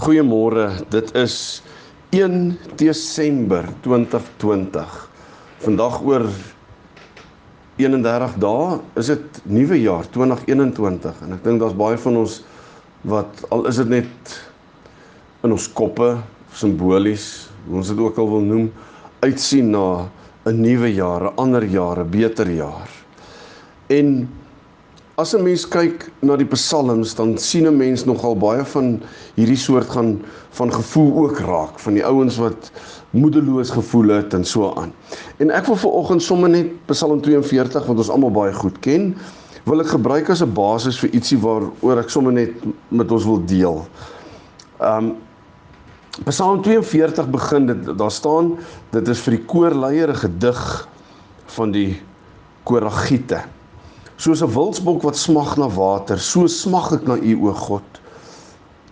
Goeiemôre. Dit is 1 Desember 2020. Vandag oor 31 dae is dit nuwe jaar 2021 en ek dink daar's baie van ons wat al is dit net in ons koppe simbolies, hoe ons dit ook al wil noem, uitsien na 'n nuwe jaar, 'n ander jaar, 'n beter jaar. En As 'n mens kyk na die psalms, dan sien 'n mens nogal baie van hierdie soort gaan van gevoel ook raak van die ouens wat moedeloos gevoel het en so aan. En ek wil viroggend sommer net Psalm 42 wat ons almal baie goed ken, wil ek gebruik as 'n basis vir ietsie waaroor ek sommer net met ons wil deel. Um Psalm 42 begin dit daar staan dit is vir die koorleier 'n gedig van die Koragiete. Soos 'n wildsbok wat smag na water, so smag ek na U o God.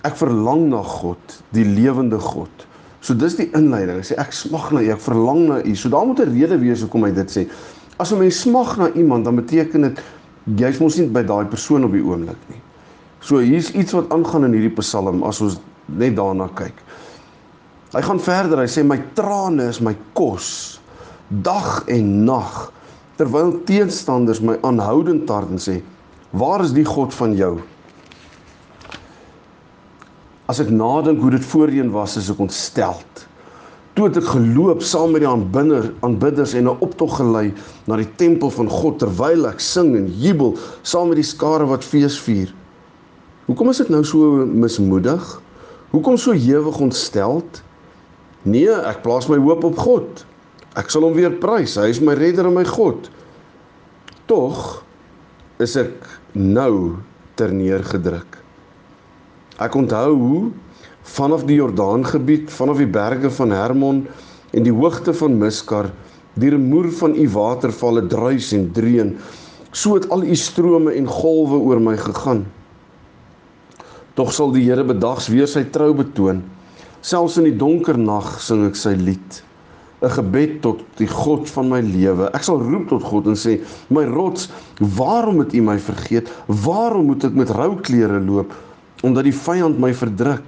Ek verlang na God, die lewende God. So dis die inleiding. Hy sê ek smag na U, ek verlang na U. So daar moet 'n rede wees hoekom hy dit sê. As 'n mens smag na iemand, dan beteken dit jy's mos nie by daai persoon op die oomblik nie. So hier's iets wat aangaan in hierdie Psalm as ons net daarna kyk. Hy gaan verder. Hy sê my trane is my kos dag en nag terwyl teenstanders my aanhoudend tart en sê waar is die God van jou? As ek nadink hoe dit voorheen was is ek ontsteld. Toe het ek geloop saam met die aanbidder aanbidders en 'n optog gelei na die tempel van God terwyl ek sing en jubel saam met die skare wat fees vier. Hoekom is ek nou so mismoedig? Hoekom so ewig ontsteld? Nee ek plaas my hoop op God Ek sal hom weer prys. Hy is my redder en my God. Tog is ek nou terneergedruk. Ek onthou hoe vanaf die Jordaangebied, vanaf die berge van Hermon en die hoogte van Miskar, die remoer van u watervalle druis en dreun, so het al u strome en golwe oor my gegaan. Tog sal die Here bedags weer sy trou betoon. Selfs in die donker nag sing ek sy lied. 'n gebed tot die God van my lewe. Ek sal roep tot God en sê: "My rots, waarom het U my vergeet? Waarom moet ek met rou klere loop omdat die vyand my verdruk?"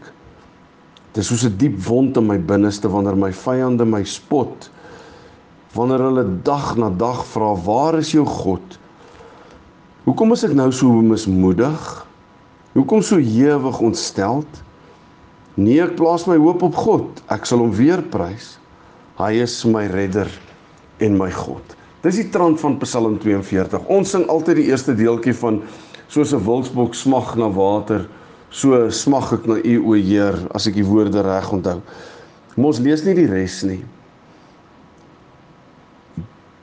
Dit is soos 'n diep wond in my binneste wanneer my vyande my spot. Wanneer hulle dag na dag vra: "Waar is jou God?" Hoekom is ek nou so mismoedig? Hoekom so ewig ontsteld? Nee, ek plaas my hoop op God. Ek sal hom weer prys. Hy is my redder en my God. Dis die trant van Psalm 42. Ons sing altyd die eerste deeltjie van soos 'n wildsbok smag na water, so smag ek na U o Heer, as ek die woorde reg onthou. Ons lees nie die res nie.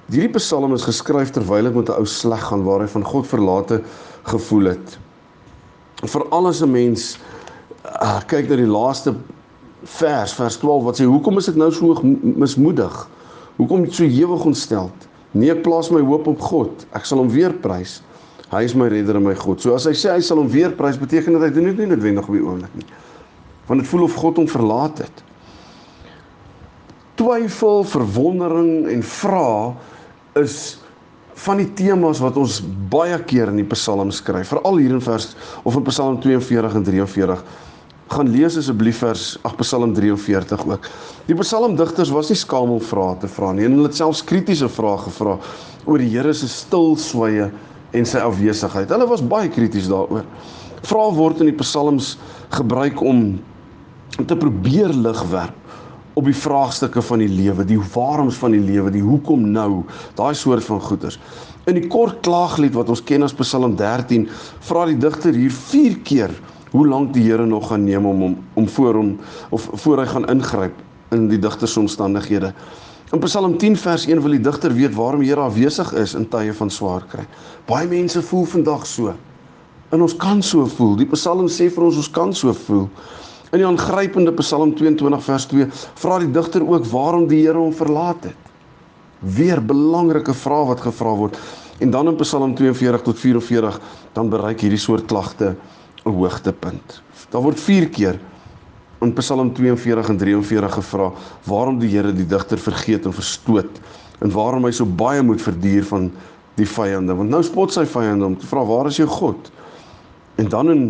Hierdie Psalm is geskryf terwyl ek met 'n ou sleg gaan waar hy van God verlate gevoel het. Vir alles 'n mens uh, kyk na die laaste vers vers 12 wat sê hoekom is ek nou so mismoedig? Hoekom so ewig ontsteld? Nee, ek plaas my hoop op God. Ek sal hom weer prys. Hy is my redder en my God. So as hy sê hy sal hom weer prys, beteken dit hy doen dit nie noodwendig op die oomblik nie. Want dit voel of God hom verlaat het. Twyfel, verwondering en vra is van die temas wat ons baie keer in die Psalm skryf, veral hier in vers of in Psalm 42 en 43 gaan lees asseblief vers ag Psalm 43 ook. Die psalmdigters was nie skaam om vrae te vra nie. Hulle het selfs kritiese vrae gevra oor die Here se stilswye en sy afwesigheid. Hulle was baie krities daaroor. Vrae word in die psalms gebruik om te probeer lig werp op die vraagstukke van die lewe, die waaroms van die lewe, die hoekom nou, daai soort van goeters. In die kort klaaglied wat ons ken as Psalm 13, vra die digter hier 4 keer hoe lank die Here nog gaan neem om om om voor hom of voor hy gaan ingryp in die digter se omstandighede. In Psalm 10 vers 1 wil die digter weet waarom die Here afwesig is in tye van swaar kry. Baie mense voel vandag so. En ons kan so voel. Die Psalm sê vir ons ons kan so voel. In die aangrypende Psalm 22 vers 2 vra die digter ook waarom die Here hom verlaat het. Weer belangrike vrae wat gevra word. En dan in Psalm 42 tot 44 dan bereik hierdie soort klagte 'n hoogtepunt. Daar word 4 keer in Psalm 42 en 43 gevra waarom die Here die digter vergeet en verstoot en waarom hy so baie moet verduur van die vyande want nou spot sy vyande om te vra waar is jou God en dan in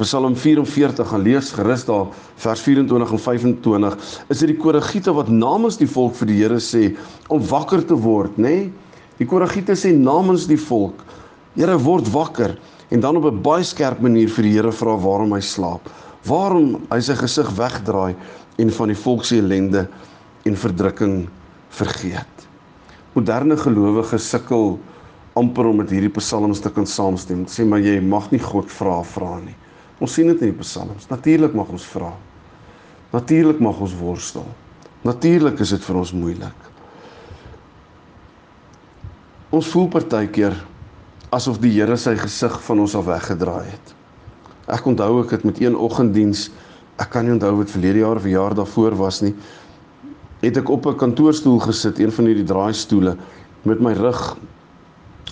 Psalm 44 gaan lees gerus daar vers 24 en 25 is dit die koragiete wat namens die volk vir die Here sê om wakker te word nê nee? die koragiete sê namens die volk Here word wakker en dan op 'n baie skerp manier vir die Here vra waarom hy slaap waarom hy sy gesig wegdraai en van die volk se ellende en verdrukking vergeet. Moderne gelowiges sukkel amper om met hierdie psalms te kan saamstem. Sê maar jy mag nie God vra vra nie. Ons sien dit in die psalms. Natuurlik mag ons vra. Natuurlik mag ons worstel. Natuurlik is dit vir ons moeilik. Ons voel partykeer asof die Here sy gesig van ons af weggedraai het. Ek onthou ek het met een oggenddiens, ek kan nie onthou wat verlede jaar of jaar daarvoor was nie, het ek op 'n kantoorstoel gesit, een van hierdie draaistoele met my rug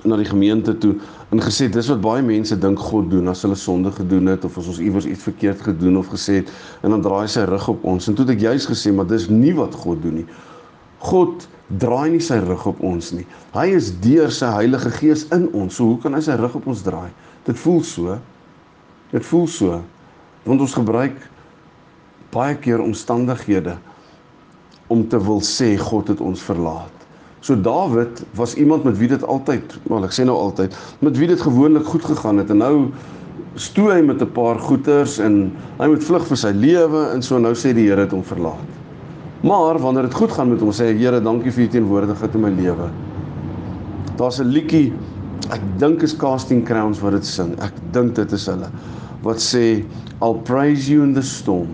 na die gemeente toe en gesê dis wat baie mense dink God doen as hulle sonde gedoen het of as ons iewers iets verkeerd gedoen of gesê het en dan draai hy sy rug op ons en toe het ek juist gesê maar dis nie wat God doen nie. God draai nie sy rug op ons nie. Hy is deur sy Heilige Gees in ons. So hoe kan hy sy rug op ons draai? Dit voel so. Dit voel so. Want ons gebruik baie keer omstandighede om te wil sê God het ons verlaat. So Dawid was iemand met wie dit altyd, wel ek sê nou altyd, met wie dit gewoonlik goed gegaan het en nou stoei hy met 'n paar goeters en hy moet vlug vir sy lewe en so nou sê die Here het hom verlaat. Maar wanneer dit goed gaan met hom, sê hy Here, dankie vir u teenwoordigheid in my lewe. Daar's 'n liedjie, ek dink is Casting Crowns wat dit sing. Ek dink dit is hulle wat sê I'll praise you in the storm.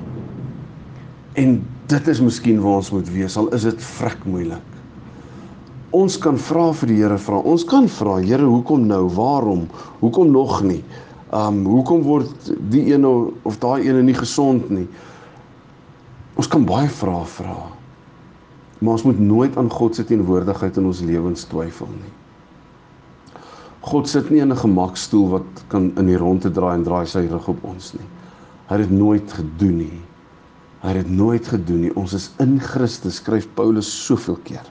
En dit is miskien waar ons moet wees al is dit vrek moeilik. Ons kan vra vir die Here vra. Ons kan vra, Here, hoekom nou? Waarom? Hoekom nog nie? Um hoekom word die een of daai een nie gesond nie? Ons kan baie vrae vra. Maar ons moet nooit aan God se teenwoordigheid in ons lewens twyfel nie. God sit nie in 'n gemakstoel wat kan in die rondte draai en draai sy rug op ons nie. Hy het dit nooit gedoen nie. Hy het dit nooit gedoen nie. Ons is in Christus, skryf Paulus soveel keer.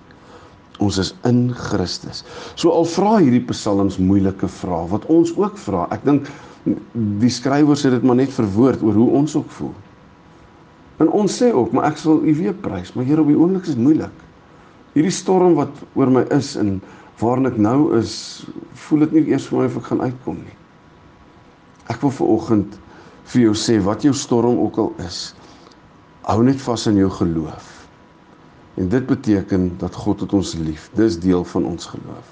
Ons is in Christus. So al vra hierdie psalms moeilike vrae wat ons ook vra. Ek dink die skrywers het dit maar net verwoord oor hoe ons ook voel. En ons sê ook, maar ek sal U weer prys, maar Here op die oomblik is moeilik. Hierdie storm wat oor my is en waarin ek nou is, voel dit nie eers vir my of ek gaan uitkom nie. Ek wil vir oggend vir jou sê wat jou storm ook al is, Hou net vas aan jou geloof. En dit beteken dat God het ons lief. Dis deel van ons geloof.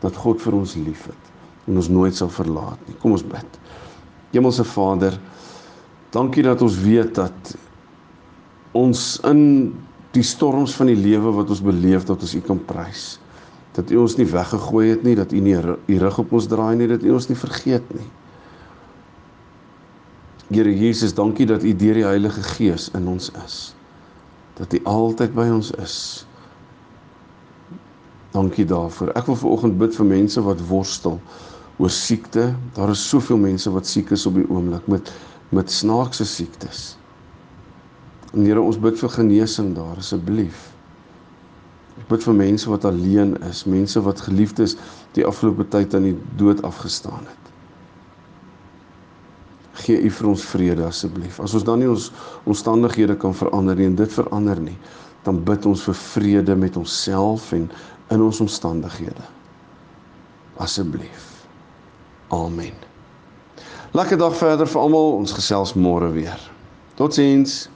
Dat God vir ons liefhet en ons nooit sal verlaat nie. Kom ons bid. Hemelse Vader, dankie dat ons weet dat ons in die storms van die lewe wat ons beleef dat ons U kan prys. Dat U ons nie weggegooi het nie, dat U nie U rug op ons draai nie, dat U ons nie vergeet nie. Here Jesus, dankie dat U deur die Heilige Gees in ons is. Dat U altyd by ons is. Dankie daarvoor. Ek wil veraloggend bid vir mense wat worstel oor siekte. Daar is soveel mense wat siek is op die oomblik met met snaakse siektes. En Here, ons bid vir genesing daar asseblief. Ek bid vir mense wat alleen is, mense wat geliefdes die afgelope tyd aan die dood afgestaan het gee U vir ons vrede asseblief. As ons dan nie ons omstandighede kan verander nie en dit verander nie, dan bid ons vir vrede met onsself en in ons omstandighede. Asseblief. Amen. Lekker dag verder vir almal. Ons gesels môre weer. Totsiens.